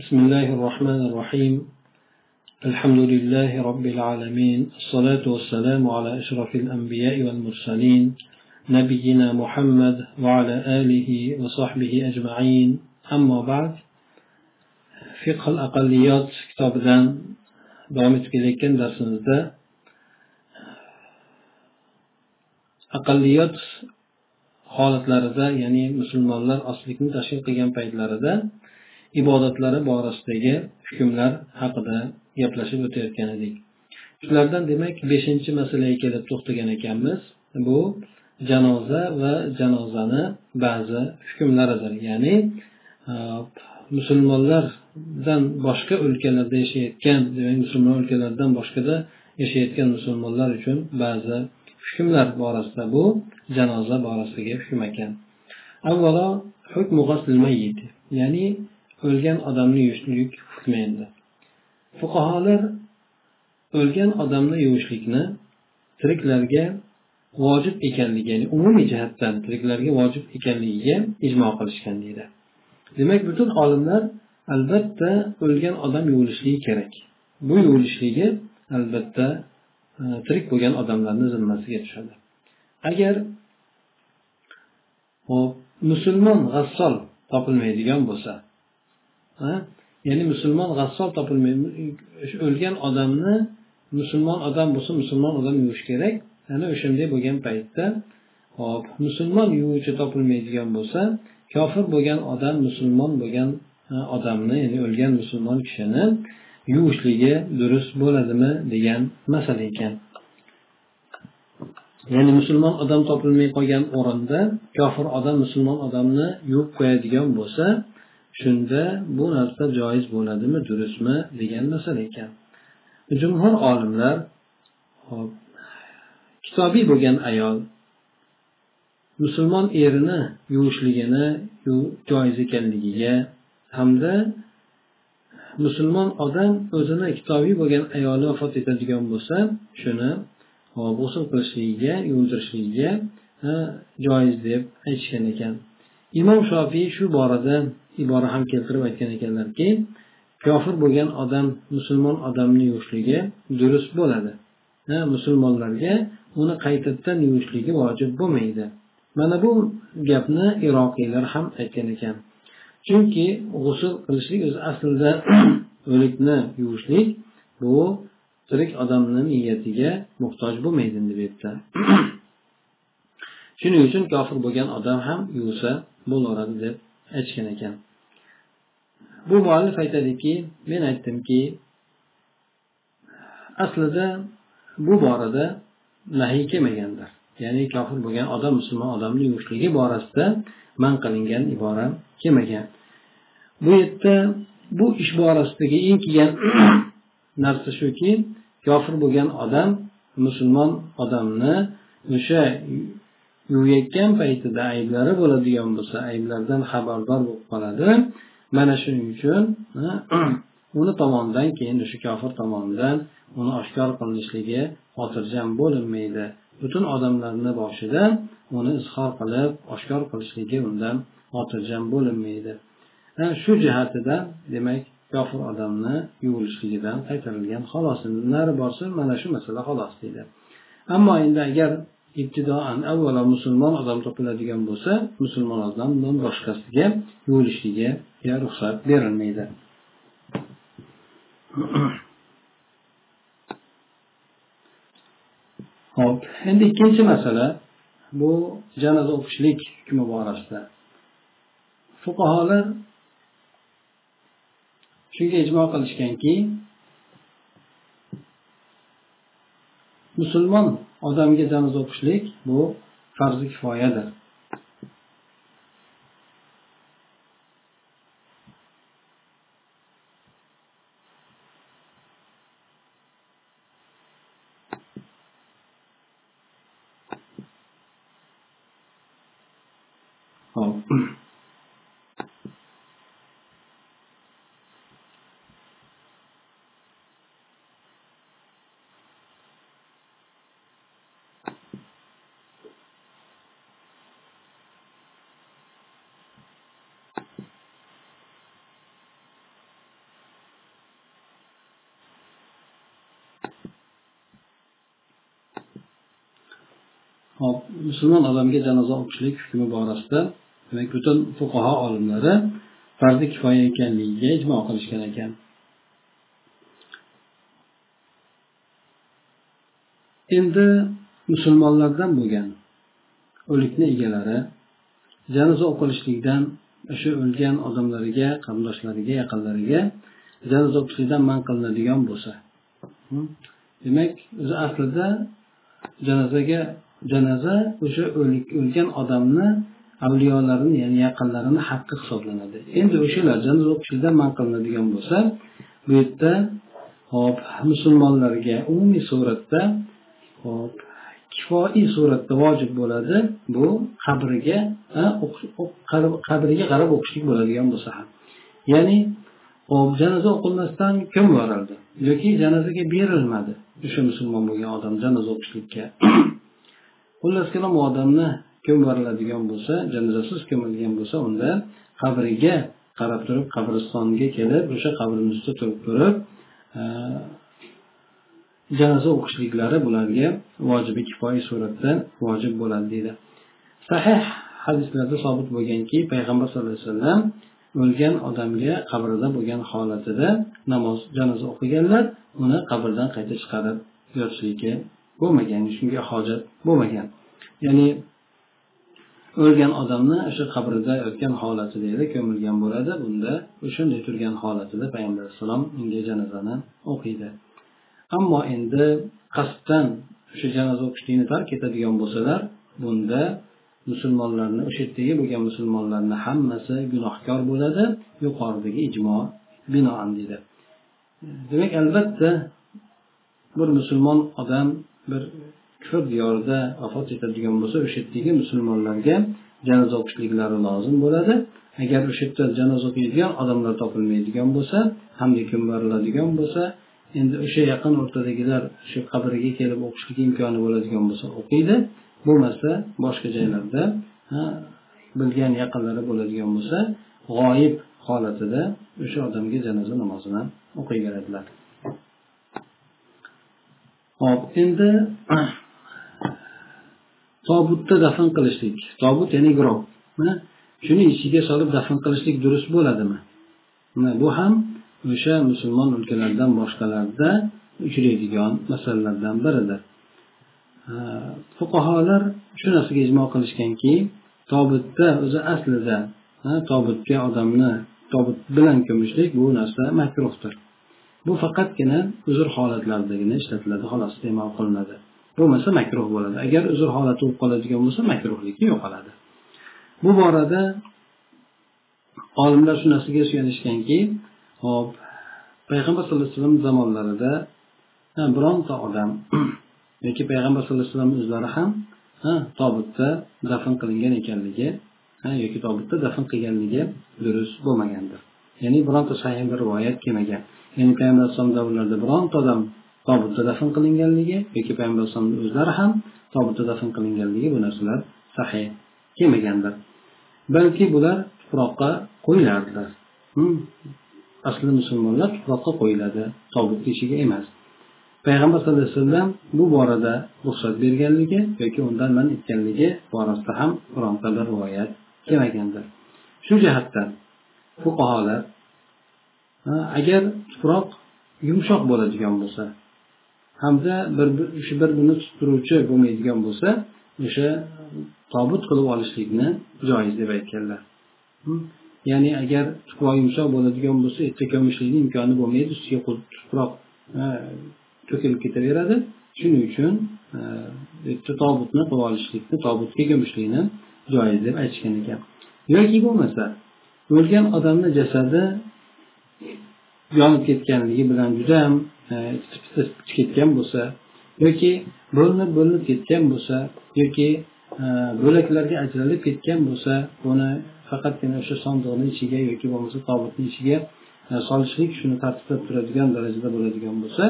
بسم الله الرحمن الرحيم. الحمد لله رب العالمين. الصلاة والسلام على أشرف الأنبياء والمرسلين نبينا محمد وعلى آله وصحبه أجمعين. أما بعد فقه الأقليات كتاب davom etib kelayotgan darsimizda aqalliyot holatlarida ya'ni musulmonlar ostlikni tashkil qilgan paytlarida ibodatlari borasidagi hukmlar haqida gaplashib o'tayotgan edik. Shulardan demak beshinchi masalaga kelib to'xtagan ekanmiz. Bu janoza va janozani ba'zi hukmlaridir. Ya'ni e, musulmonlardan boshqa o'lkalarda yashayotgan demak musulmon o'lkalardan boshqada yashayotgan musulmonlar uchun ba'zi hukmlar borasida bu janoza borasidagi hukm ekan. Avvalo ya'ni o'lgan odamni yuvishlik hukmi endi. Fuqarolar o'lgan odamni yuvishlikni tiriklarga vojib ekanligi ya'ni umumiy jihatdan tiriklarga vojib ekanligiga ijmo qilishgan deydi. Demak butun olimlar albatta o'lgan odam yuvilishligi kerak. Bu yuvilishligi albatta e, tirik bo'lgan odamlarni zimmasiga tushadi. Agar musulmon g'assol topilmaydigan bo'lsa ya'ni musulmon g'assol topilmaydi o'lgan odamni musulmon odam bo'lsa musulmon odam yuvish kerak. Ana o'shanday bo'lgan paytda hop musulmon yuvuvchi topilmaydigan bo'lsa kofir bo'lgan odam musulmon bo'lgan odamni ya'ni o'lgan musulmon kishini yuvishligi durust bo'ladimi degan masala ekan. Ya'ni musulmon odam topilmay qolgan o'rinda kofir odam musulmon odamni yuvib qo'yadigan bo'lsa shunda bu narsa joiz bo'ladimi durustmi degan masala ekan. Jumhur olimlar kitobiy bo'lgan ayol musulmon erini yuvishligini joiz ekanligiga hamda musulmon odam o'zini kitobiy bo'lgan ayoli vafot etadigan bo'lsa shuni g'usul qilishligiga yuvintirishligiga joiz deb aytishgan ekan. Imom shofiy shu borada ibora ham keltirib aytgan ekanlarki kofir bo'lgan odam musulmon odamni yuvishligi durust bo'ladi. Musulmonlarga uni qaytadan yuvishligi vojib bo'lmaydi. Mana bu gapni iroqiylar ham aytgan ekan. Chunki g'usul qilishlik o'zi aslida o'likni yuvishlik bu tirik odamni niyatiga muhtoj bo'lmaydi deb aytdi. shuning uchun kofir bo'lgan odam ham yuvsa bo'laveradi deb aytishgan ekan. Bu muallif aytadiki men aytdimki aslida bu borada nahiy kelmagandir. Ya'ni kofir bo'lgan odam musulmon odamni yuvishligi borasida man qilingan ibora kelmagan. Bu yerda bu ish borasidagi eng kelgan narsa shuki kofir bo'lgan odam musulmon odamni o'sha yuvayotgan paytida ayblari bo'ladigan bo'lsa ayblardan xabardor bo'lib qoladi. Mana shuning uchun uni tomonidan keyin o'sha kofir tomonidan uni oshkor qilinishligi xotirjam bo'linmaydi. Butun odamlarni boshida uni izhor qilib oshkor qilishligi undan xotirjam bo'linmaydi. Shu jihatidan demak kofir odamni yuvilishligidan qaytarilgan xolos nari borsa mana shu masala xolos deydi. Ammo endi agar ibtidoan avvalo musulmon odam topiladigan bo'lsa musulmon odamdan boshqasiga yuvilishligiga ruxsat berilmaydi. Ho'p endi ikkinchi masala bu janoza o'qishlik hukmi borasida. Fuqarolar shunga ijmo qilishganki musulmon odamga janoza o'qishlik bu farzi kifoyadir. Hop musulmon odamga janoza o'qishlik hukmi borasida demak butun fuqaho olimlari farzi kifoya ekanligiga ijmo qilishgan ekan. Endi musulmonlardan bo'lgan o'likni egalari janoza o'qilishlikdan o'sha o'lgan odamlariga qarindoshlariga yaqinlariga janoza o'qishlikdan man qilinadigan bo'lsa. Demak o'zi aslida janozaga janoza o'sha o'lgan odamni avliyolarini ya'ni yaqinlarini haqqi hisoblanadi. Endi o'shalar janoza o'qishlikdan man qilinadigan bo'lsa bu yerda hop musulmonlarga umumiy suratda hop kifoiy suratda vojib bo'ladi bu qabriga qabriga qarab o'qishlik bo'ladigan bo'lsa ham. Ya'ni hop janoza o'qilmasdan kim yuborildi yoki janozaga berilmadi o'sha musulmon bo'lgan odam janoza o'qishlikka? xullas kalom u odamni ko'mariladigan bo'lsa janozasiz ko'milgan bo'lsa unda qabriga qarab turib qabristonga kelib o'sha qabrini ustida turib turib e, janoza o'qishliklari bularga vojibi kifoya suratda vojib bo'ladi deydi. Sahih hadislarda sobit bo'lganki payg'ambar sallallohu alayhi vasallam o'lgan odamga qabrida bo'lgan holatida namoz janoza o'qiganlar uni qabrdan qayta chiqarib yotishligi bo'lmagan shunga hojat bo'lmagan. Ya'ni o'lgan odamni o'sha qabrida yotgan holatida edi ko'milgan bo'ladi. Bunda o'shanday turgan holatida payg'ambar alayhissalom unga janozani o'qiydi. Ammo endi qasddan o'sha janoza o'qishlikni tark etadigan bo'lsalar bunda musulmonlarni o'sha yerdagi bo'lgan musulmonlarni hammasi gunohkor bo'ladi yuqoridagi ijmo binoan deydi. Demak albatta bir musulmon odam bir kufr diyorida vafot etadigan bo'lsa o'sha yerdagi musulmonlarga janoza o'qishliklari lozim bo'ladi. Agar o'sha yerda janoza o'qiydigan odamlar topilmaydigan bo'lsa hamda ko'mbariladigan bo'lsa endi o'sha yaqin o'rtadagilar shu qabriga kelib o'qishlik imkoni bo'ladigan bo'lsa o'qiydi. Bo'lmasa boshqa joylarda bilgan yaqinlari bo'ladigan bo'lsa g'oyib holatida o'sha odamga janoza namozini o'qiyveradilar. Hop endi tobutda dafn qilishlik. Tobut ya'ni grob shuni ichiga solib dafn qilishlik durust bo'ladimi? Bu ham o'sha musulmon o'lkalardan boshqalarda uchraydigan masalalardan biridir. Fuqarolar shu narsaga ijmo qilishganki tobutda o'zi aslida tobutga odamni tobut bilan ko'mishlik bu narsa makruhdir. Bu faqatgina uzr holatlaridagina ishlatiladi xolos iste'mol qilinadi. Bo'lmasa makruh bo'ladi. Agar uzr holati bo'lib qoladigan bo'lsa makruhligi yo'qoladi. Bu borada olimlar shu narsaga suyanishganki hop payg'ambar sallallohu alayhi vasallam zamonlarida bironta odam yoki payg'ambar sallallohu alayhi vasallam o'zlari ham tobutda dafn qilingan ekanligi yoki tobutda dafn qilganligi durust bo'lmagandir. Ya'ni bironta sahih bir rivoyat kelmagan. Ya'ni payg'ambar alayhisalom davrlarida bironta odam tobutda dafn qilinganligi yoki payg'ambar alayhisalomni o'zlari ham tobutda dafn qilinganligi bu narsalar sahih kelmagandir. Balki bular tuproqqa qo'yilardilar. Asli musulmonlar tuproqqa qo'yiladi tobutni ichiga emas. Payg'ambar sallallohu alayhi vasallam bu borada ruxsat berganligi yoki undan man etganligi borasida ham bironta bir rivoyat kelmagandir. Shu jihatdan fuqarolar agar tuproq yumshoq bo'ladigan bo'lsa hamda bir shu bir birini tuttiruvchi bo'lmaydigan bo'lsa o'sha tobut qilib olishlikni joiz deb aytganlar. Ya'ni agar tuproq yumshoq bo'ladigan bo'lsa erta ko'mishlikni imkoni bo'lmaydi ustiga tuproq to'kilib ketaveradi. Shuning uchun yerda tobutni qilib olishlikni tobutga ko'mishlikni joiz deb aytishgan ekan. Yoki bo'lmasa o'lgan odamni jasadi yonib ketganligi bilan juda judayam e, ketgan bo'lsa yoki bo'linib bo'linib ketgan bo'lsa yoki e, bo'laklarga ajralib ketgan bo'lsa buni faqatgina o'sha sandiqni ichiga yoki bo'lmasa tobutni ichiga e, solishlik shuni tartiblab turadigan darajada bo'ladigan bo'lsa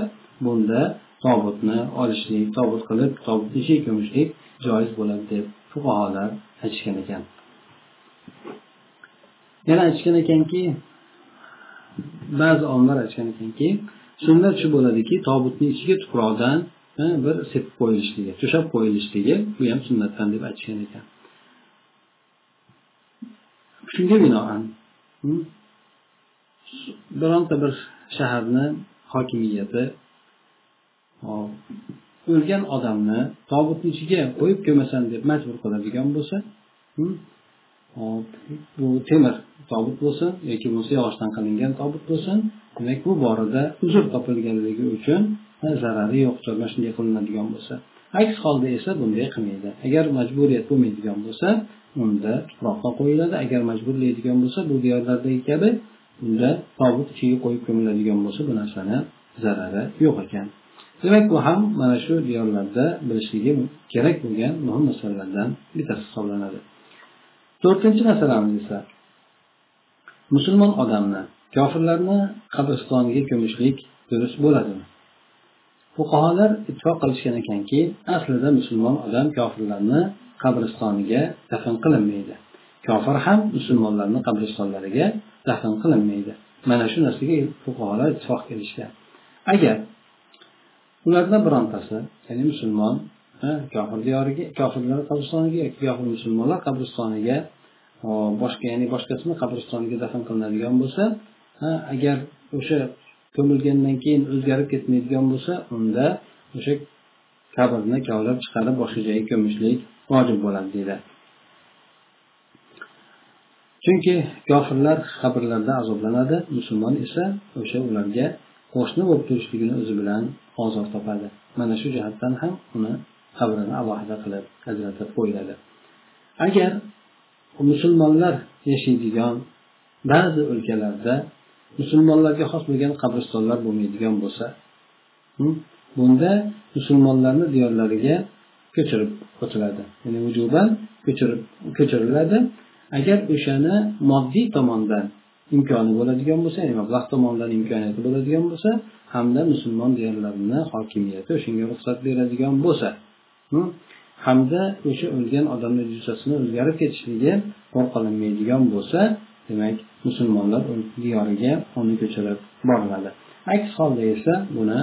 bunda tobutni olishlik tobut qilib tobutni ichiga ko'mishlik joiz bo'ladi deb fuqarolar aytishgan ekan. Yana aytishgan ekanki ba'zi olimlar aytishgan ekanki shunda shu bo'ladiki tobutni ichiga tuproqdan bir sepib qo'yilishligi to'shab qo'yilishligi bu ham sunnatdan deb aytishgan ekan. Shunga binoan hmm, bironta bir shaharni hokimiyati o'lgan odamni tobutni ichiga qo'yib ko'masan deb majbur qiladigan bo'lsa hmm, bu temir tobut bo'lsin yoki bo'lmasa yog'ochdan qilingan tobut bo'lsin demak bu borada uzr topilganligi uchun zarari yo'qdir mana shunday qilinadigan bo'lsa. Aks holda esa bunday qilmaydi. Agar majburiyat bo'lmaydigan bo'lsa unda tuproqqa qo'yiladi. Agar majburlaydigan bo'lsa bu diyorlardagi kabi unda tobut ichiga qo'yib ko'miladigan bo'lsa bu narsani zarari yo'q ekan. Demak bu ham mana shu diyorlarda bilishligi kerak bo'lgan muhim masalalardan bittasi hisoblanadi. To'rtinchi masalamiz esa musulmon odamni kofirlarni qabristoniga ko'mishlik durust bo'ladimi? Fuqarolar ittifoq qilishgan ekanki aslida musulmon odam kofirlarni qabristoniga dafn qilinmaydi. Kofir ham musulmonlarni qabristonlariga dafn qilinmaydi. Mana shu narsaga fuqarolar ittifoq kelishgan agar ulardan birontasi ya'ni musulmon kofir diyoriga kofirlar qabristoniga yoki kofir musulmonlar qabristoniga boshqa ya'ni boshqasini qabristoniga dafn qilinadigan bo'lsa agar o'sha ko'milgandan keyin o'zgarib ketmaydigan bo'lsa unda o'sha qabrni kavlab chiqarib boshqa joyga ko'mishlik vojib bo'ladi deydi. Chunki kofirlar qabrlarda azoblanadi musulmon esa o'sha ularga qo'shni bo'lib turishligini o'zi bilan ozor topadi. Mana shu jihatdan ham uni qabrini alohida qilib ajratib qo'yiladi agar musulmonlar yashaydigan ba'zi o'lkalarda musulmonlarga xos bo'lgan qabristonlar bo'lmaydigan bo'lsa bunda musulmonlarni diyorlariga ko'chirib o'tiladi. Ya'ni vujuban ko'chirib ko'chiriladi. Agar o'shani moddiy tomondan imkoni bo'ladigan bo'lsa ya'ni mablag' tomonidan imkoniyati bo'ladigan bo'lsa hamda musulmon diyorlarini hokimiyati o'shanga ruxsat beradigan bo'lsa hamda o'sha o'lgan odamni jussasini o'zgarib ketishligi qo'rqilinmaydigan bo'lsa demak musulmonlar diyoriga uni ko'chirib boriladi aks holda esa buni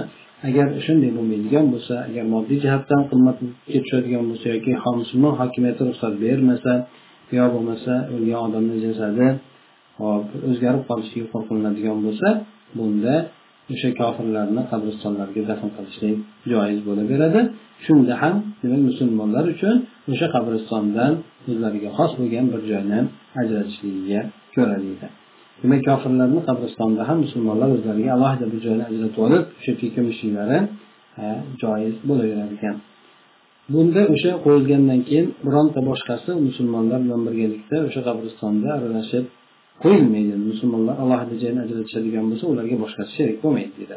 agar shunday bo'lmaydigan bo'lsa agar moddiy jihatdan qimmatga tushadigan bo'lsa yoki musulmon hokimiyati ruxsat bermasa yo bo'lmasa o'lgan odamni jasadi hop o'zgarib qolishiga qo'rqilinadigan bo'lsa bunda o'sha kofirlarni qabristonlarga dafn qilishlik joiz bo'laveradi. Shunda ham demak musulmonlar uchun o'sha qabristondan o'zlariga xos bo'lgan bir joyni ajratishligiga ko'ra deydi demak kofirlarni qabristonda ham musulmonlar o'zlariga alohida bir joyni ajratib olib o'sha yerga ko'mishliklari joiz bo'laverar ekan. Bunda o'sha qo'yilgandan keyin bironta boshqasi musulmonlar bilan birgalikda o'sha qabristonda aralashib qo'yilmaydi. Musulmonlar alohida joyni ajratishadigan bo'lsa ularga boshqasi sherik bo'lmaydi deydi.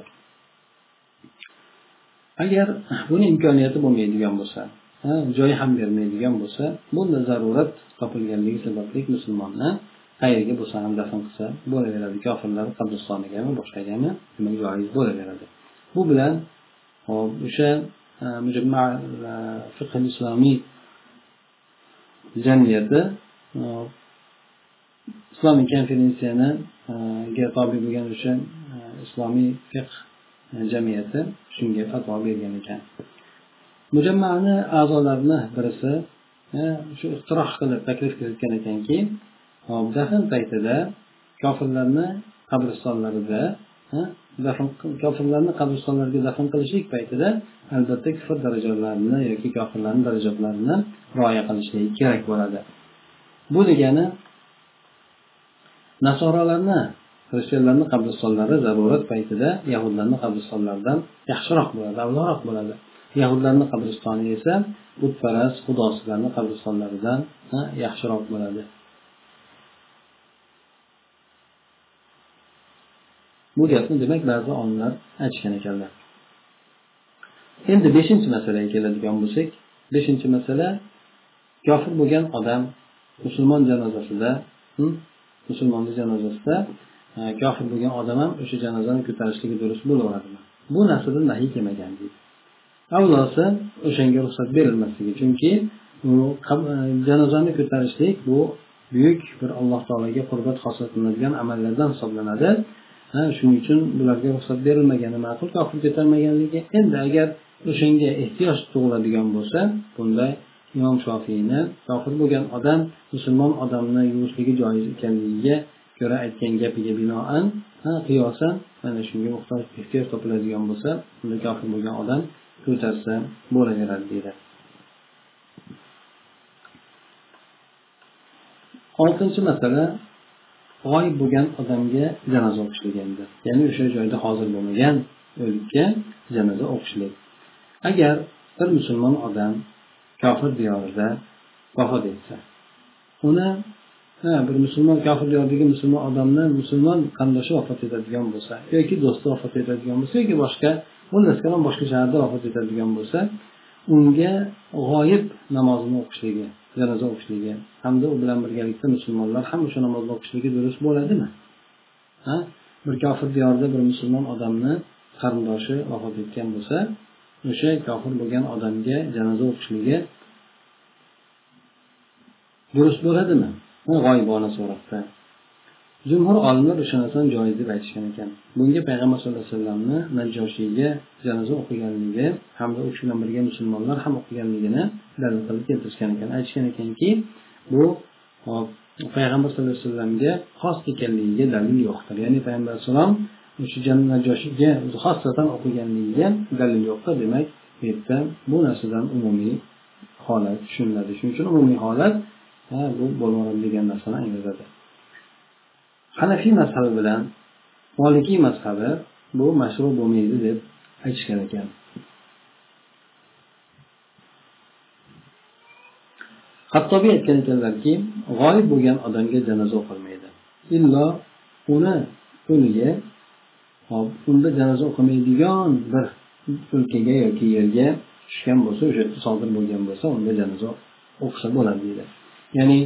Agar buni imkoniyati bo'lmaydigan bo'lsa joy ham bermaydigan bo'lsa bunda zarurat topilganligi sababli musulmonni qayerga bo'lsa ham dafn qilsa bo'laveradi. Kofirlar qabristonigami boshqagami demak joiz bo'laveradi. Bu bilan hop o'sha fiqh islomiy jamiyati islomiy konferensiyaniga e, tobe bo'lgan o'sha e, islomiy fiqh e, jamiyati shunga fatvo bergan ekan. Mujammani a'zolarini birisi shu iqtiroh qilib taklif kiritgan ekanki dafn paytida kofirlarni qabristonlarida dafn kofirlarni qabristonlarga dafn qilishlik paytida albatta kufr darajalarini yoki kofirlarni darajalarini rioya qilishlik kerak bo'ladi. Bu degani nasoralarni xristianlarni qabristonlari zarurat paytida yahudlarni qabristonlaridan yaxshiroq bo'ladi avloroq bo'ladi. Yahudlarni qabristoni esa butparast xudosizlarni qabristonlaridan yaxshiroq bo'ladi. Bu gapni demak ba'zi olimlar aytishgan ekanlar. Endi beshinchi masalaga keladigan bo'lsak beshinchi masala kofir bo'lgan odam musulmon janozasida hm, musulmonni janozasida e, kofir bo'lgan odam ham o'sha janozani ko'tarishligi durust bo'laveradi bu narsadan nahiy kelmagan deydi. Avvalosi o'shanga ruxsat berilmasligi chunki e, janozani ko'tarishlik bu buyuk bir alloh taologa qurbat hosil qilinadigan amallardan hisoblanadi. Shuning uchun bularga ruxsat berilmagani ma'qul kofir ko'tarmaganligi endi agar o'shanga ehtiyoj tug'iladigan bo'lsa bunda imom shofiyni kofir bo'lgan odam musulmon odamni yuvishligi joiz ekanligiga ko'ra aytgan gapiga binoan qiyosan mana shunga muhtoj ehtiyoj topiladigan bo'lsa unda kofir bo'lgan odam ko'tarsa bo'laveradi deydi. Oltinchi masala g'oyib bo'lgan odamga janoza o'qishlik endi ya'ni o'sha joyda hozir bo'lmagan o'likka janoza o'qishlik agar bir musulmon odam kofir diyorida vafot etsa. Uni ha bir musulmon kofir diyoridagi musulmon odamni musulmon qarindoshi vafot etadigan bo'lsa yoki do'sti vafot etadigan bo'lsa yoki boshqa bundan boshqa shaharda vafot etadigan bo'lsa unga g'oyib namozini o'qishligi janoza o'qishligi hamda u bilan birgalikda musulmonlar ham o'sha namozni o'qishligi durust bo'ladimi? Ha? Bir kofir diyorda bir musulmon odamni qarindoshi vafot etgan bo'lsa o'sha kofir bo'lgan odamga janoza o'qishligi durust bo'ladimi? G'oyibona suratda. Jumhur olimlar o'sha narsani joiz deb aytishgan ekan. Bunga payg'ambar sallallohu alayhi vasallamni najjoshiyga janoza o'qiganligi hamda u kishi bilan birga musulmonlar ham o'qiganligini dalil qilib keltirishgan ekan. Aytishgan ekanki bu payg'ambar sallallohu alayhi vasallamga xos ekanligiga dalil yo'qdir. Ya'ni payg'ambar alayhissalom o'sha najoshiga xosatan o'qiganligiga dalil yo'qda demak bu yerda bu narsadan umumiy holat tushuniladi. Shuning uchun umumiy holat bu bo'lmadi degan narsani anglatadi. Hanafiy mazhabi bilan molikiy mazhabi bu mashru bo'lmaydi deb aytishgan ekan. Hattobiy aytgan ekanlarki g'oyib bo'lgan odamga janoza o'qilmaydi. Illo uni hop unda janoza o'qimaydigan bir o'lkaga yoki yerga tushgan bo'lsa o'sha yerda sodir bo'lgan bo'lsa unda janoza o'qisa bo'ladi deydi. Ya'ni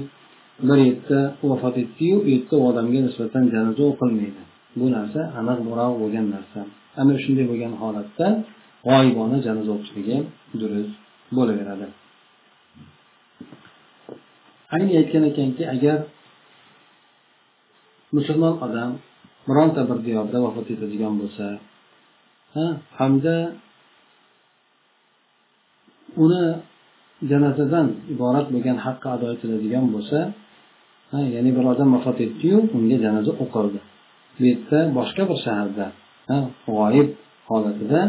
bir yerda vafot etdiyu u yerda u odamga nisbatan janoza o'qilmaydi. Bu narsa aniq buroq bo'lgan narsa. Ana shunday bo'lgan holatda g'oyibona janoza o'qishligi durust bo'laveradi. Ayni aytgan ekanki agar musulmon odam bironta bir diyorda vafot etadigan bo'lsa ha hamda uni janozadan iborat bo'lgan haqqi ado etiladigan bo'lsa ha ya'ni bir odam vafot etdiyu unga janoza o'qildi. Bu yerda boshqa bir shaharda g'oyib holatida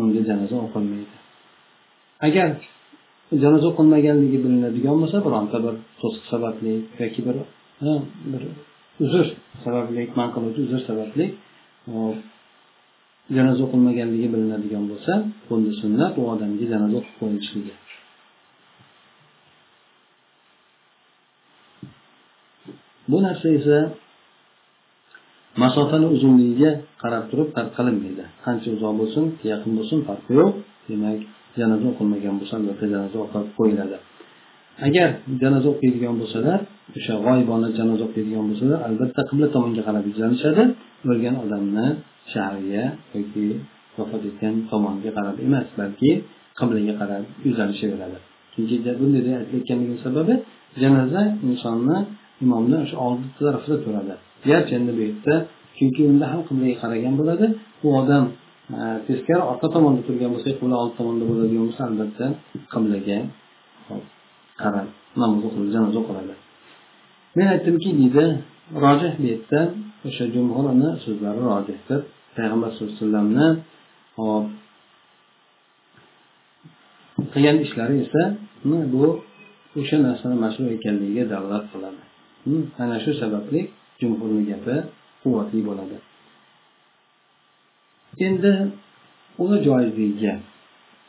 unga janoza o'qilmaydi. Agar janoza o'qilmaganligi bilinadigan bo'lsa bironta bir to'siq sababli yoki bir bir uzr sababli man qiluvchi uzr sababli janoza o'qilmaganligi bilinadigan bo'lsa bunda sunnat u odamga janoza o'qib qo'yilishligi bu narsa esa masofani uzunligiga qarab turib farq qilinmaydi. Qancha uzoq bo'lsin yaqin bo'lsin farqi yo'q. Demak janoza o'qilmagan bo'lsa albatta janoza o'qib qo'yiladi. Agar janoza o'qiydigan bo'lsalar o'sha g'oyibona janoza o'qiydigan bo'lsalar albatta qibla tomonga qarab yuzlanishadi. O'lgan odamni shahriga yoki vafot etgan tomonga qarab emas balki qiblaga qarab yuzlanishaveradi. Chunki bunday aytilayotganligini sababi janoza insonni imomni o'sha oldi tarafida turadi. Garchi endi bu yerda chunki unda ham qiblaga qaragan bo'ladi. U odam e, teskari orqa tomonda turgan bo'lsa qibla old tomonda bo'ladigan bo'lsa albatta qiblaga qarab namoz o'qiladi janoza o'qiladi men aytdimki deydi rojih bu yerda o'sha jumhurni so'zlari rojihdir payg'ambar sallallohu alayhi vasallamni hop qilgan ishlari esa bu o'sha narsani mashru ekanligiga dalolat qiladi. Hmm, ana shu sababli jumhurni gapi quvvatli bo'ladi. Endi uni joizligiga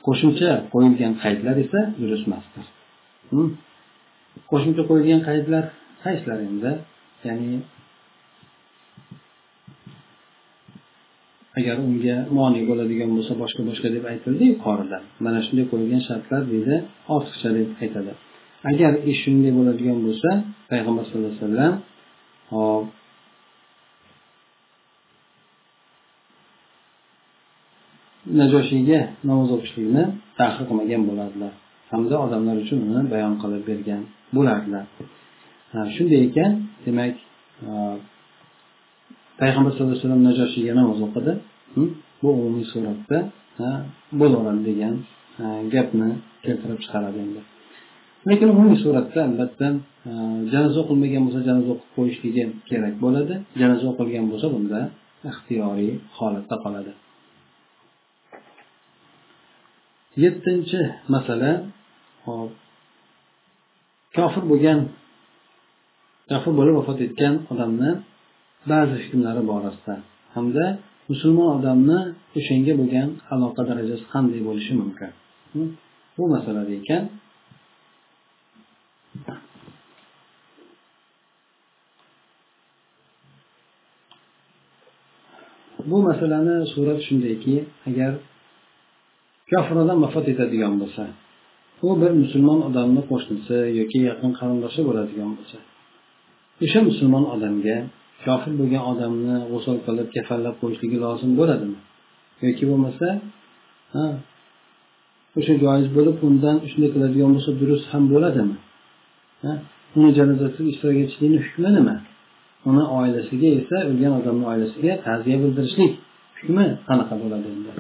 qo'shimcha qo'yilgan qaydlar esa durustmasdir. Qo'shimcha qo'yilgan qaydlar qaysilar endi ya'ni agar unga moni bo'ladigan bo'lsa boshqa boshqa deb aytildi yuqorida mana shunday qo'yilgan shartlar deydi ortiqcha deb aytadi. Agar ish shunday bo'ladigan bo'lsa payg'ambar sallallohu alayhi vasallam hop najoshiyga namoz o'qishlikni tahir qilmagan bo'lardilar hamda odamlar uchun uni bayon qilib bergan bo'lardilar. Shunday ekan demak payg'ambar sallallohu alayhi vasallam najoshiyga namoz o'qidi. Bu umumiy suratda bo'laveradi degan gapni keltirib chiqaradi endi. Lekin umumiy suratda albatta janoza o'qilmagan bo'lsa janoza o'qib qo'yishligi kerak bo'ladi. Janoza o'qilgan bo'lsa bunda ixtiyoriy holatda qoladi. Yettinchi masala hop kofir bo'lgan kofir bo'lib vafot etgan odamni ba'zi hukmlari borasida hamda musulmon odamni o'shanga bo'lgan aloqa darajasi qanday bo'lishi mumkin? Hm? Bu masalada ekan. Bu masalani surat shundayki agar kofir odam vafot etadigan bo'lsa u bir musulmon odamni qo'shnisi yoki yaqin qarindoshi bo'ladigan bo'lsa o'sha musulmon odamga kofir bo'lgan odamni g'usul qilib kafallab qo'yishligi lozim bo'ladimi? Yoki bo'lmasa o'sha joiz bo'lib undan shunday qiladigan bo'lsa durust ham bo'ladimi? Uni janozasiga ishtirok etishlikni hukmi nima? Uni oilasiga esa o'lgan odamni oilasiga ta'ziya bildirishlik hukmi qanaqa bo'ladi endi?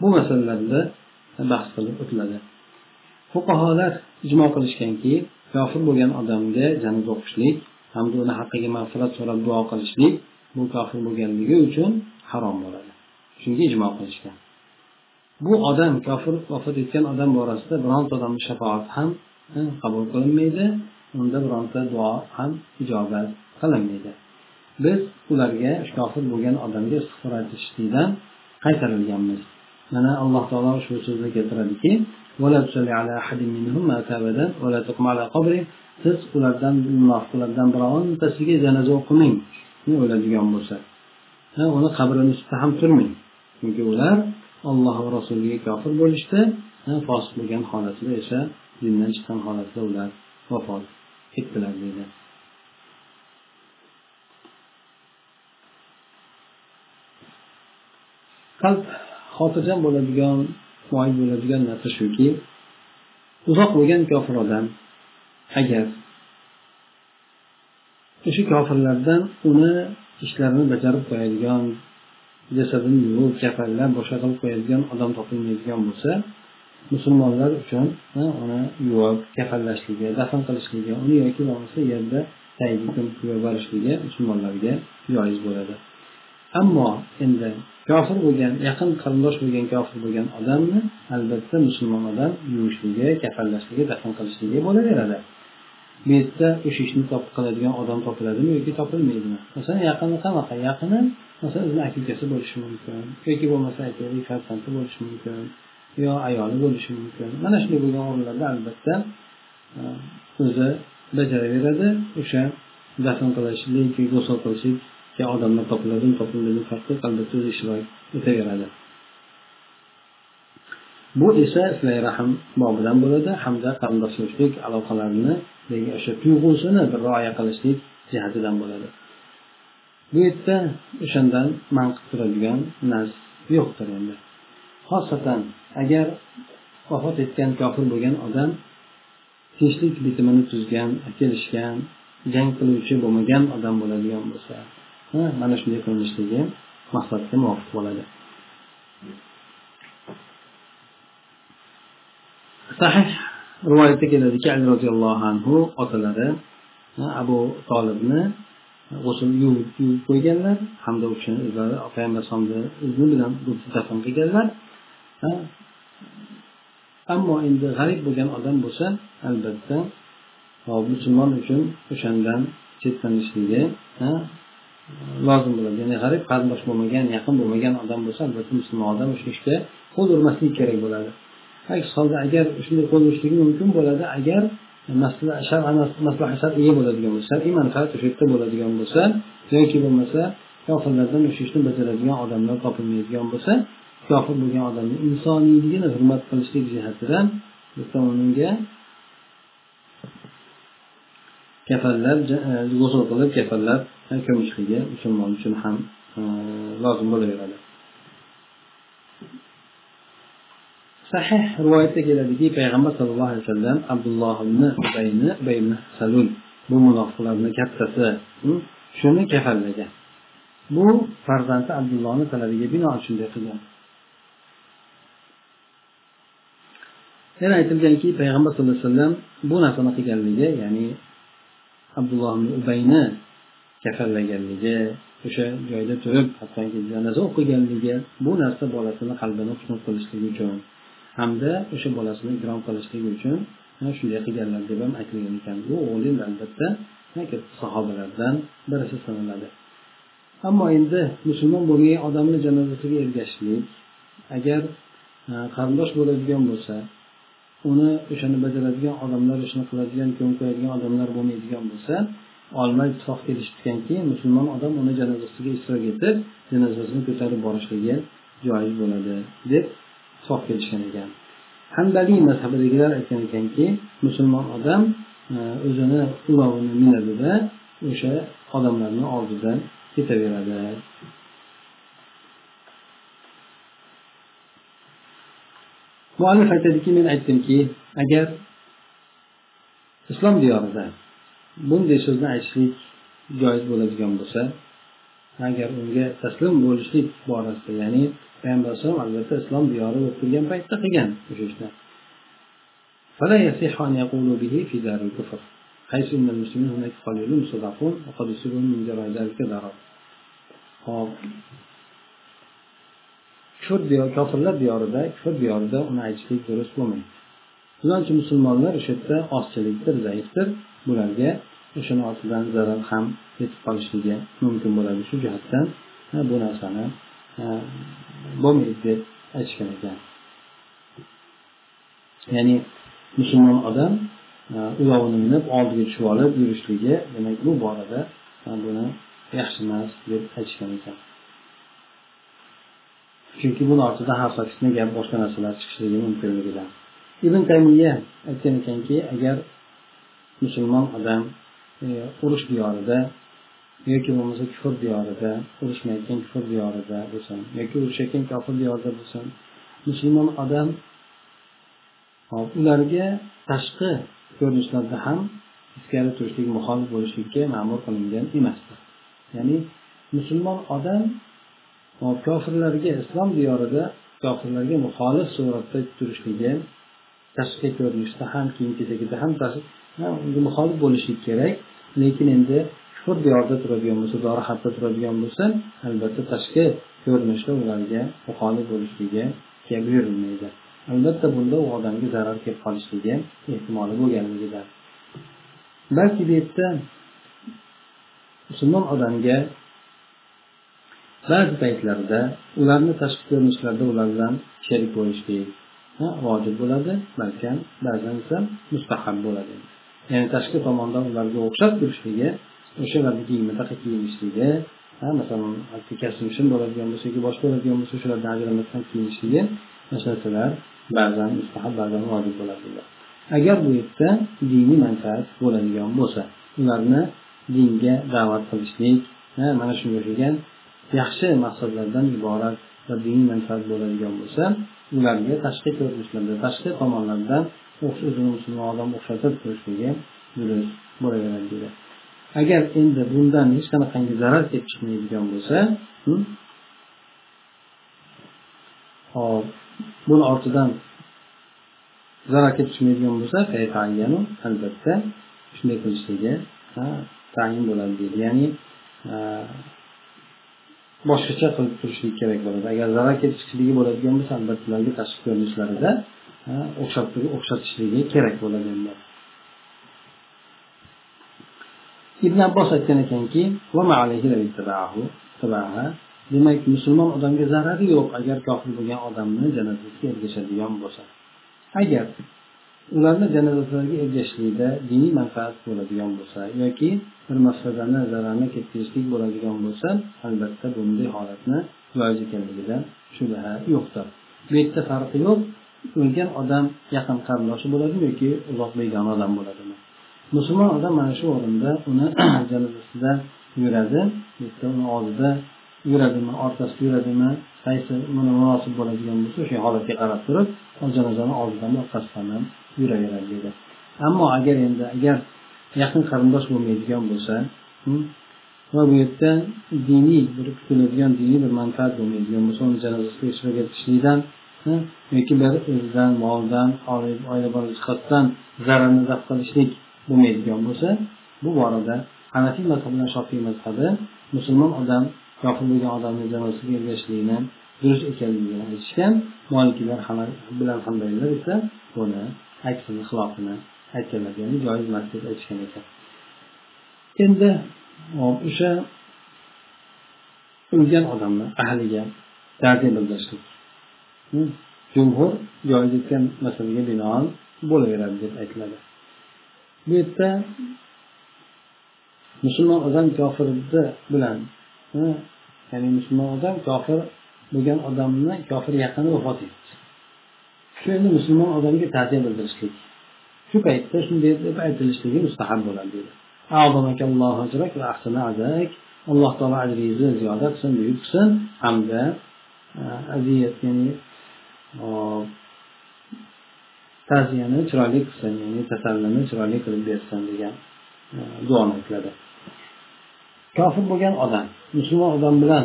Bu masalalarda bahs qilib o'tiladi. Fuqarolar ijmo qilishganki kofir bo'lgan odamga janoza o'qishlik hamda uni haqqiga mag'firat so'rab duo qilishlik bu kofir bo'lganligi uchun harom bo'ladi. Shunga ijmo qilishgan. Bu odam kofir vafot etgan odam borasida bironta odamni shafoati ham eh, qabul qilinmaydi unda bironta duo ham ijobat qilinmaydi. Biz ularga kofir bo'lgan odamga istig'for aytishlikdan qaytarilganmiz. Mana alloh taolo ushbu so'zni keltiradiki ولا تصلي على أحد منهم أبدا ولا تقم على قبره siz ulardan munofiqlardan birontasiga janoza o'qimang o'ladigan bo'lsa. Uni qabrini ustida ham turmang. Chunki ular olloh va rasuliga kofir bo'lishdi. Fosiq bo'lgan holatida esa dindan chiqqan holatda ular vafot etdilar deydi. Qalb xotirjam bo'ladigan moyil bo'ladigan narsa shuki uzoq bo'lgan kofir odam agar o'sha kofirlardan uni ishlarini bajarib qo'yadigan jasadini yuvib kafallab boshqa qilib qo'yadigan odam topilmaydigan bo'lsa musulmonlar uchun uni yuvib kafallashligi dafn qilishligi uni yoki bo'lmasa yerda tagiga ko'mib yuborishligi musulmonlarga joiz bo'ladi. Ammo endi kofir bo'lgan yaqin qarindosh bo'lgan kofir bo'lgan odamni albatta musulmon odam yuvishligi kafallashligi dafn qilishligi bo'laveradi. Bu yerda o'sha ishni qiladigan odam topiladimi yoki topilmaydimi? Masalan yaqini qanaqa? Yaqini masalan o'zini akakasi bo'lishi mumkin yoki bo'lmasa aytaylik farzandi bo'lishi mumkin yo ayoli bo'lishi mumkin. Mana shunday bo'lgan o'rinlarda albatta e, o'zi bajaraveradi o'sha dafn qilishlik g'usul qilishlik odamlar topiladimi topilmadimi farqi albatta o'zi ishtirok o'taveradi. Bu esa silay rahm bobidan bo'ladi hamda qarindoshchilik aloqalarini o'sha tuyg'usini bir rioya qilishlik jihatidan bo'ladi. Bu yerda o'shandan man qilib turadigan narsa yo'qdir endi. Xosatan agar vafot etgan kofir bo'lgan odam tinchlik bitimini tuzgan kelishgan jang qiluvchi bo'lmagan odam bo'ladigan bo'lsa mana shunday qilinishligi maqsadga muvofiq bo'ladi. Sahih rivoyatda keladiki ali roziyallohu anhu otalari abu tolibni g'usul yuvib qo'yganlar hamda u kishini o'zlari payg'ambar alayhisalomni izni bilan dafn qilganlar ammo endi g'arib bo'lgan odam bo'lsa albatta musulmon uchun o'shandan chetlanishligi lozim bo'ladi. Ya'ni g'arib qarindosh bo'lmagan yaqin bo'lmagan odam bo'lsa albatta musulmon odam o'sha ishga qo'l urmaslik kerak bo'ladi. Aks holda agar shunday qo'l urishligi mumkin bo'ladi agar maslaha shar'iy bo'ladigan bo'lsa shar'iy manfaat o'sha yerda bo'ladigan bo'lsa yoki bo'lmasa kofirlardan o'sha ishni bajaradigan odamlar topilmaydigan bo'lsa kofir bo'lgan odamni insoniyligini hurmat qilishlik jihatidan unga kafallab e, g'usul qilib kafallab ko'mishligi musulmon uchun ham e, lozim bo'laveradi. Sahih rivoyatda keladiki payg'ambar sallallohu alayhi vasallam abdulloh ibn ubayni ubay ibn salul bu munofiqlarni kattasi hmm, shuni kafallagan. Bu farzandi abdullohni talabiga binoan shunday qilgan. Yana aytilganki payg'ambar sallallohu alayhi vasallam bu narsani qilganligi ya'ni abdulloh ibn ubayni kafallaganligi o'sha joyda turib hattoki janoza o'qiganligi bu narsa bolasini qalbini xushnud qilishligi uchun hamda o'sha bolasini ikrom qilishligi uchun shunday qilganlar deb ham aytilgan ekan. Bu o'g'il albatta sahobalardan birisi sanaladi. Ammo endi musulmon bo'lgan odamni janozasiga ergashishlik agar qarindosh bo'ladigan bo'lsa uni o'shani bajaradigan odamlar ishni qiladigan ko'ngil qo'yadigan odamlar bo'lmaydigan bo'lsa olimlar ittifoq kelishibdiganki musulmon odam uni janozasiga ishtirok etib janozasini ko'tarib borishligi joiz bo'ladi deb ittifoq kelishgan ekan. Hambaliy mazhabidagilar aytgan ekanki musulmon odam e, o'zini ulovini minadida o'sha odamlarni oldidan ketaveradi. Muallif aytadiki men aytdimki agar islom diyorida bunday so'zni aytishlik joiz bo'ladigan bo'lsa agar unga taslim bo'lishlik borasida ya'ni payg'ambar alayhisalom albatta islom diyori bo'lib turgan paytda qilgan o'sha ishni فلا يصح أن يقولوا به في دار الكفر حيث أن المسلمين هناك قليلون مستضعفون وقد يصيبهم من جراء ذلك ضرر hop kufr diyor kofirlar diyorida kufr diyorida uni aytishlik durust bo'lmaydi Chunonchi musulmonlar o'sha yerda ozchilikdir zaifdir. Bularga o'shani ortidan zarar ham yetib qolishligi mumkin bo'ladi shu jihatdan. Bu narsani bo'lmaydi deb aytishgan ekan. Ya'ni musulmon odam ulovini minib oldiga tushib olib yurishligi demak bu borada buni yaxshi emas deb aytishgan ekan. Chunki buni ortidan har fitna gap boshqa narsalar chiqishligi mumkinligidan. Ibn tamiya aytgan ekanki agar musulmon odam e, urush diyorida yoki bo'lmasa kufr diyorida urushmayotgan kufr diyorida bo'lsin yoki urushayotgan kofir diyorida bo'lsin musulmon odam ularga tashqi ko'rinishlarda ham ichkari turishlik muxolif bo'lishlikka ma'mur qilingan emasdir. Ya'ni musulmon odam kofirlarga islom diyorida kofirlarga muxolif suratda turishligi tashqi ko'rinishda ham kiyim kechagida ham unga muxolif bo'lishi kerak. Lekin endi kufr diyorida turadigan bo'lsa dorihatda turadigan bo'lsa albatta tashqi ko'rinishda ularga muxolif bo'lishligi buyurilmaydi. Albatta bunda u odamga zarar kelib qolishligi ehtimoli bo'lganligidan balki bu yerda musulmon odamga ba'zi paytlarda ularni tashqi ko'rinishlarida ular bilan sherik bo'lishlik vojib bo'ladi balkim ba'zan esa mustahab bo'ladi. Ya'ni tashqi tomondan ularga o'xshab turishligi o'shalarni kiyimidaqa kiyinishligi masalan kasb ishim bo'ladigan bo'lsa yoki boshqa bo'ladigan bo'lsa shulardan ajramasdan kiyinishligi narsalar ba'zan mustahab ba'zan vojib bo'ladi. Agar bu yerda diniy manfaat bo'ladigan bo'lsa ularni dinga da'vat qilishlik mana shunga o'xshagan yaxshi maqsadlardan iborat va diniy manfaat bo'ladigan bo'lsa ularga tashqi ko'rinishlarda tashqi tomonlardan o'zini musulmon odam o'xshatib turishligi durust bo'laveradi deydi agar endi bundan hech qanaqangi zarar kelib chiqmaydigan bo'lsa hm? hop buni ortidan zarar kelib chiqmaydigan bo'lsa albatta shunday qilishligi tayin bo'ladi deydi ya'ni boshqacha qilib turishlik kerak bo'ladi. Agar zarar kelib bo'ladigan bo'lsa albatta ularga tashqi ko'rinishlarida o'xshatishligi kerak bo'ladi endi. Ibn abbos aytgan ekanki demak musulmon odamga zarari yo'q agar kofir bo'lgan odamni janozasiga ergashadigan bo'lsa. Agar ularni janozalarga ergashishlikda diniy manfaat bo'ladigan bo'lsa yoki bir mafsadani zararni ketkazishlik bo'ladigan bo'lsa albatta bunday holatni joiz ekanligida shubha yo'qdir. Bu yerda farqi yo'q. O'lgan odam yaqin qarindoshi bo'ladimi yoki uzoq begona odam bo'ladimi? Musulmon odam mana shu o'rinda uni janozasida yuradi. Uni oldida yuradimi orqasida yuradimi qaysi buni munosib bo'ladigan bo'lsa o'sha holatga qarab turib janozani oldidan orqasidan ham yuraveradi dedi. Ammo agar endi agar yaqin qarindosh bo'lmaydigan bo'lsa hm, va bu yerda diniy bir kutiladigan diniy bir manfaat bo'lmaydigan bo'lsa uni janozasiga ishtirok etishlikdan hm, yoki bir o'zidan molidan oila bola jihatdan zararni daf qilishlik bo'lmaydigan bo'lsa bu borada hanafiy mazhab bilan shofiy mazhabi musulmon odam kofir bo'lgan odamni janozasiga ergashishlikni durust ekanligini aytishgan molikilar bilan hamdaylar esa buni aksini xilofini aytganlar ya'ni joiz emas deb aytishgan ekan. Endi o'sha o'lgan odamni ahliga ta'ziya bildirishlik. Hm? Jumhur joiz etgan masalaga binoan bo'laveradi deb aytiladi. Bu yerda musulmon odam kofirni bilan hm? ya'ni musulmon odam kofir bo'lgan odamni kofir yaqini vafot etdi. Shu endi musulmon odamga ta'ziya bildirishlik shu paytda shunday deb aytilishligi mustahab bo'ladi deydi alloh taolo ajringizni ziyoda qilsin buyuk qilsin. Hamda e, aziyat ya'ni ta'ziyani chiroyli qilsin ya'ni tasallini chiroyli qilib bersin degan e, duoni aytiladi. Kofir bo'lgan odam musulmon odam bilan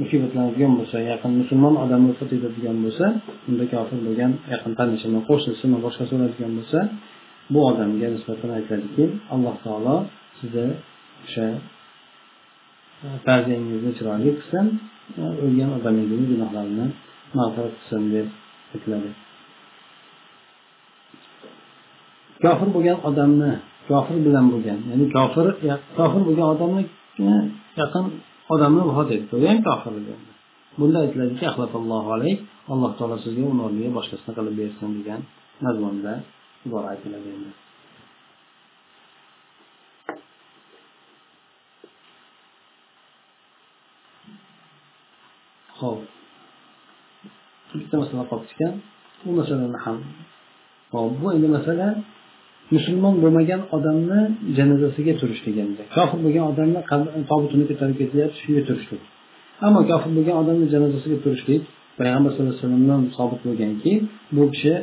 musibatlanadigan bo'lsa yaqin musulmon odam vafot etadigan bo'lsa unda kofir bo'lgan yaqin tanishimi qo'shnisimi boshqasi o'ladigan bo'lsa bu odamga nisbatan aytiladiki alloh taolo sizni o'sha e, ta'ziyangizni chiroyli qilsin o'lgan odamingizni gunohlarini mag'firat qilsin deb aytiladi. Kofir bo'lgan odamni kofir bilan bo'lgan ya'ni kofir kofir bo'lgan odamni e, yaqin odamni vafot etdi. U ham kofir bunda aytiladiki alloh taolo sizga uni o'rniga boshqasini qilib bersin degan mazmunda ibora aytiladi endi. Ho'p bitta masala qolib ekan bu masalani ham hop bu endi masala musulmon bo'lmagan odamni janozasiga turish deganda. Kofir bo'lgan odamni tobutini ko'tarib ketyapti shunga turishlik ammo kofir bo'lgan odamni janozasiga turishlik payg'ambar sallallohu alayhi vasallamdan sobit bo'lganki bu kishi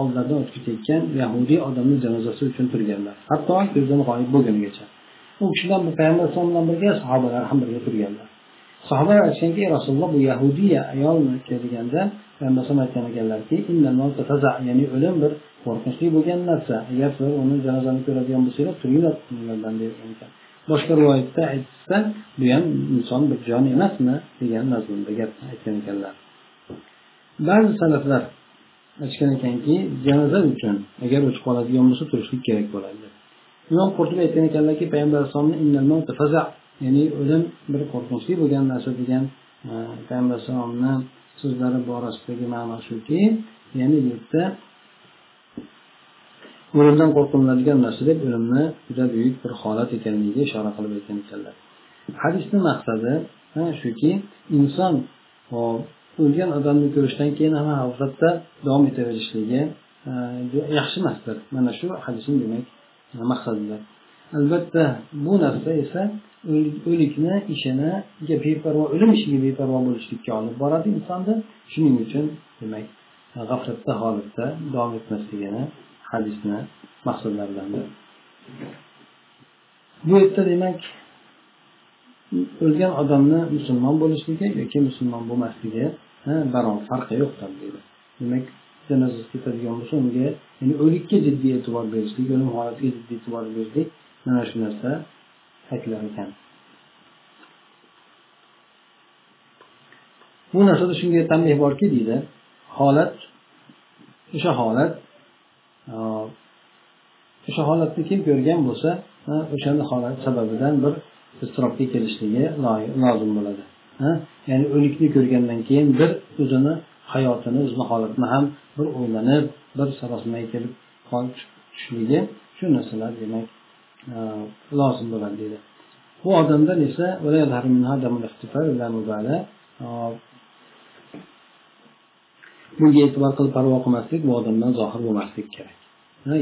oldilaridan o'tib ketayotgan yahudiy odamni janozasi uchun turganlar. Hatto ko'zdan g'oyib bo'lgungacha u kishilar payg'ambar alayhisalom bilan birga sahobalar ham birga turganlar. Sahobalar aytishganki rasululloh bu yahudiy ayolni deganda payg'ambar alayhisalom aytgan ekanlarki ya'ni o'lim bir qo'rqinchli bo'lgan narsa. Agar sizlar uni janozani ko'radigan bo'lsanglar turinglar degan ekan boshqa rivoyatda aytishsa bu ham inson bir jon emasmi degan mazmunda gap aytgan ekanlar. Ba'zi salaflar aytishgan ekanki janoza uchun agar o'chib qoladigan bo'lsa turishlik kerak bo'ladi. Imom qurtubiy aytgan ekanlarki payg'ambar alayhisalomni ya'ni o'lim bir qo'rqinchli bo'lgan narsa degan e, payg'ambar alayhisalomni so'zlari borasidagi ma'no shuki ya'ni bu yerda o'limdan qo'rqiladigan narsa deb o'limni juda buyuk bir holat ekanligiga ishora qilib aytgan ekanlar hadisni maqsadi shuki inson o'lgan odamni ko'rishdan keyin ham g'aflatda davom etaverishligi yaxshi emasdir mana shu hadisni demak maqsadidir albatta bu narsa esa o'likni ishiniga beparvo o'lim ishiga beparvo bo'lishlikka olib boradi insonni shuning uchun demak g'aflatda holatda davom etmasligini hadisni maqsadlaridandir bu yerda demak o'lgan odamni musulmon bo'lishligi yoki musulmon bo'lmasligi barobar farqi yo'qdir deydi. Demak janozasi ketadigan bo'lsa unga ya'ni o'likka jiddiy e'tibor berishlik o'lim holatiga jiddiy e'tibor berishlik mana shu narsa aytilar ekan. Bu narsada shunga tanbeh borki deydi holat o'sha holat o'sha holatni kim ko'rgan bo'lsa o'shani holat sababidan bir iztirobga kelishligi lozim bo'ladi. Ya'ni o'likni ko'rgandan keyin bir o'zini hayotini o'zini holatini ham bir o'ylanib bir sarosimaga kelib tushishligi shu narsalar demak e, lozim bo'ladi deydi. Bu odamdan esa e, bunga e'tibor qilib parvo qilmaslik bu odamdan zohir bo'lmaslik kerak.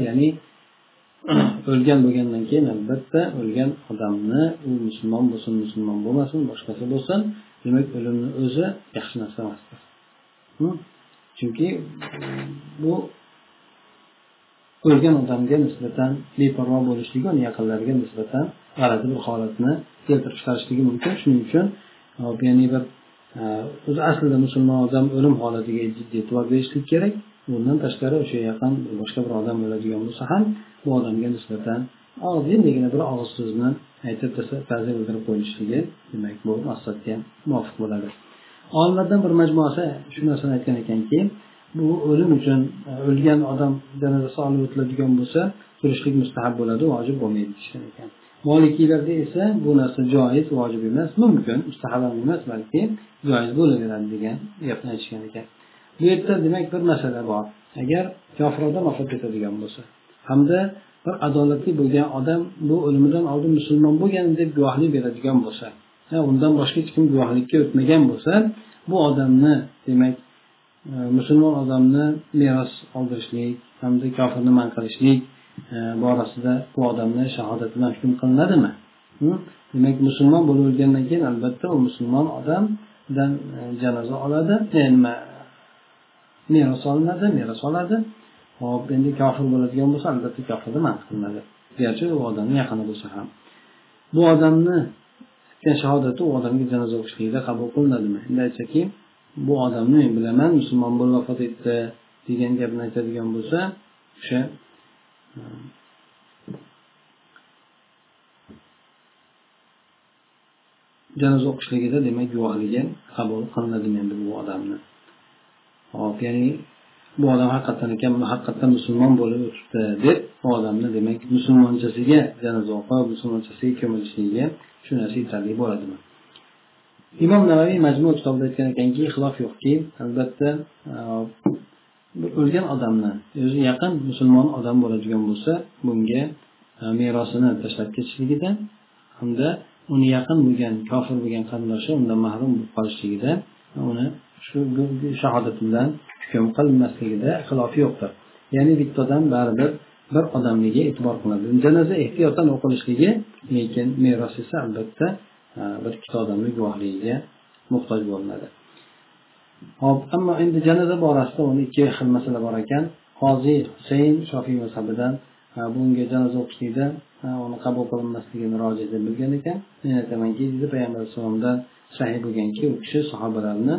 Ya'ni o'lgan bo'lgandan keyin albatta o'lgan odamni u musulmon bo'lsin musulmon bo'lmasin boshqasi bo'lsin demak o'limni o'zi yaxshi narsa emasdir. Hm? Chunki bu o'lgan odamga nisbatan beparvo bo'lishligi uni yaqinlariga nisbatan g'alati bir holatni keltirib chiqarishligi mumkin. Shuning uchun ya'ni bir e, o'zi aslida musulmon odam o'lim holatiga jiddiy e'tibor berishlik kerak. Bundan tashqari o'sha yaqin boshqa bir odam bo'ladigan bo'lsa ham bu odamga nisbatan ozgindagina bir og'iz so'zni aytib ta'zir bildirib qo'yilishligi demak bu maqsadga muvofiq bo'ladi. Olimlardan bir majmuasi shu narsani aytgan ekanki bu o'lim uchun e, o'lgan odam janozasi olib o'tiladigan bo'lsa turishlik mustahab bo'ladi vojib bo'lmaydi deyishgan ekan. Molikiylarda esa bu narsa joiz vojib emas mumkin mustahab ham emas balki joiz bo'laveradi degan gapni aytishgan ekan. Bu yerda demak bir masala bor. Agar kofir odam vafot etadigan bo'lsa hamda bir adolatli bo'lgan odam bu o'limidan oldin musulmon bo'lgan deb guvohlik beradigan bo'lsa undan boshqa hech kim guvohlikka o'tmagan bo'lsa bu odamni demak e, musulmon odamni meros oldirishlik hamda kofirni man qilishlik e, borasida bu odamni shahodati bilan hukm qilinadimi? Demak musulmon bo'lib o'lgandan keyin albatta u musulmon odamdan e, janoza oladi. Nima meros olinadi meros oladi hop endi kofir bo'ladigan bo'lsa albatta kofirni man qilinadi garchi u odamni yaqini bo'lsa ham. Bu odamni shahodati u odamga janoza o'qishlikda qabul qilinadimi? Endi aytsaki bu odamni men bilaman musulmon bo'lib vafot etdi degan gapni aytadigan bo'lsa o'sha janoza o'qishligida demak guvohligi qabul qilinadimi endi bu odamni? Hop ya'ni bu odam haqiqatdan ekan haqiqatdan musulmon bo'lib o'tibdi deb bu odamni demak musulmonchasiga janoza o'qib musulmonchasiga ko'milishligiga shu narsa yetarli bo'ladimi? Imom navaviy majmu kitobida aytgan ekanki xilof yo'qki albatta o'lgan odamni o'zi yaqin musulmon odam bo'ladigan bo'lsa bunga merosini tashlab ketishligida hamda uni yaqin bo'lgan kofir bo'lgan qarindoshi undan mahrum bo'lib qolishligida uni shu shahodati bilan hukm qilinmasligida xilof yo'qdir. Ya'ni bitta odam baribir bir odamligiga e'tibor qilinadi janoza ehtiyotdan o'qilishligi lekin meros esa albatta e, bir ikkita odamni guvohligiga muhtoj bo'linadi. Hop ammo endi janoza borasida uni ikki xil masala bor ekan. Qoziy husayn shofiy mazhabidan e, bunga janoza o'qishlikda e, uni qabul qilinmasligini roji deb bilgan ekan. Men aytamanki deydi payg'ambar alayhissalomdan sahiy bo'lganki u kishi sahobalarni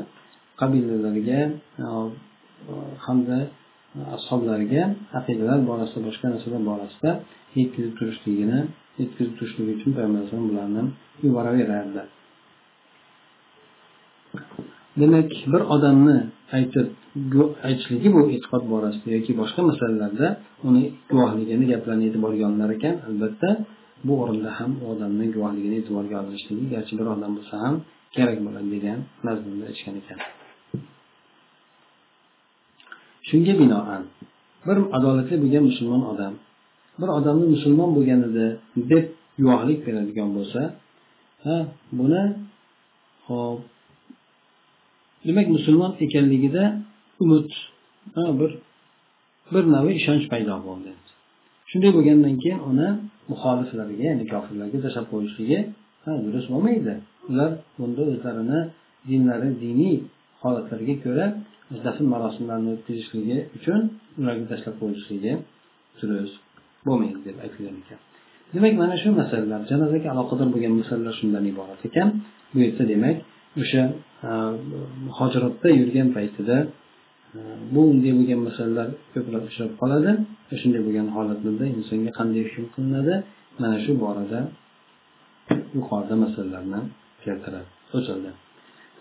qabilalariga e, hamda ashoblariga aqidalar borasida boshqa narsalar borasida yetkazib turishligini yetkazib turishligi uchun payg'ambar alayhisalom bularni yuboraverardi. Demak bir odamni aytib aytishligi bu e'tiqod borasida yoki boshqa masalalarda uni guvohligini gaplarini e'tiborga olinar ekan albatta bu o'rinda ham u odamni guvohligini e'tiborga olinishligi garchi bir odam bo'lsa ham kerak bo'ladi degan mazmunda aytishgan ekan. Shunga binoan bir adolatli bo'lgan musulmon odam bir odamni musulmon bo'lganida deb guvohlik beradigan bo'lsa ha buni hop demak musulmon ekanligida umid bir bir navi ishonch paydo bo'ldi. Shunday bo'lgandan keyin uni muxoliflarga ya'ni kofirlarga tashlab qo'yishligi durust bo'lmaydi. Ular bunda o'zlarini dinlari diniy holatlariga ko'ra dafn marosimlarini o'tkazishligi uchun ularga tashlab qo'yishligi durust bo'lmaydi deb aytilgan ekan. Demak mana shu masalalar janozaga aloqador bo'lgan masalalar shundan iborat ekan. Bu yerda demak o'sha e, hojiratda yurgan paytida e, bu unday bo'lgan masalalar ko'plab uchrab qoladi shunday bo'lgan holatlarda insonga qanday hukm qilinadi mana shu borada yuqorida masalalarni keltirib o'tildi.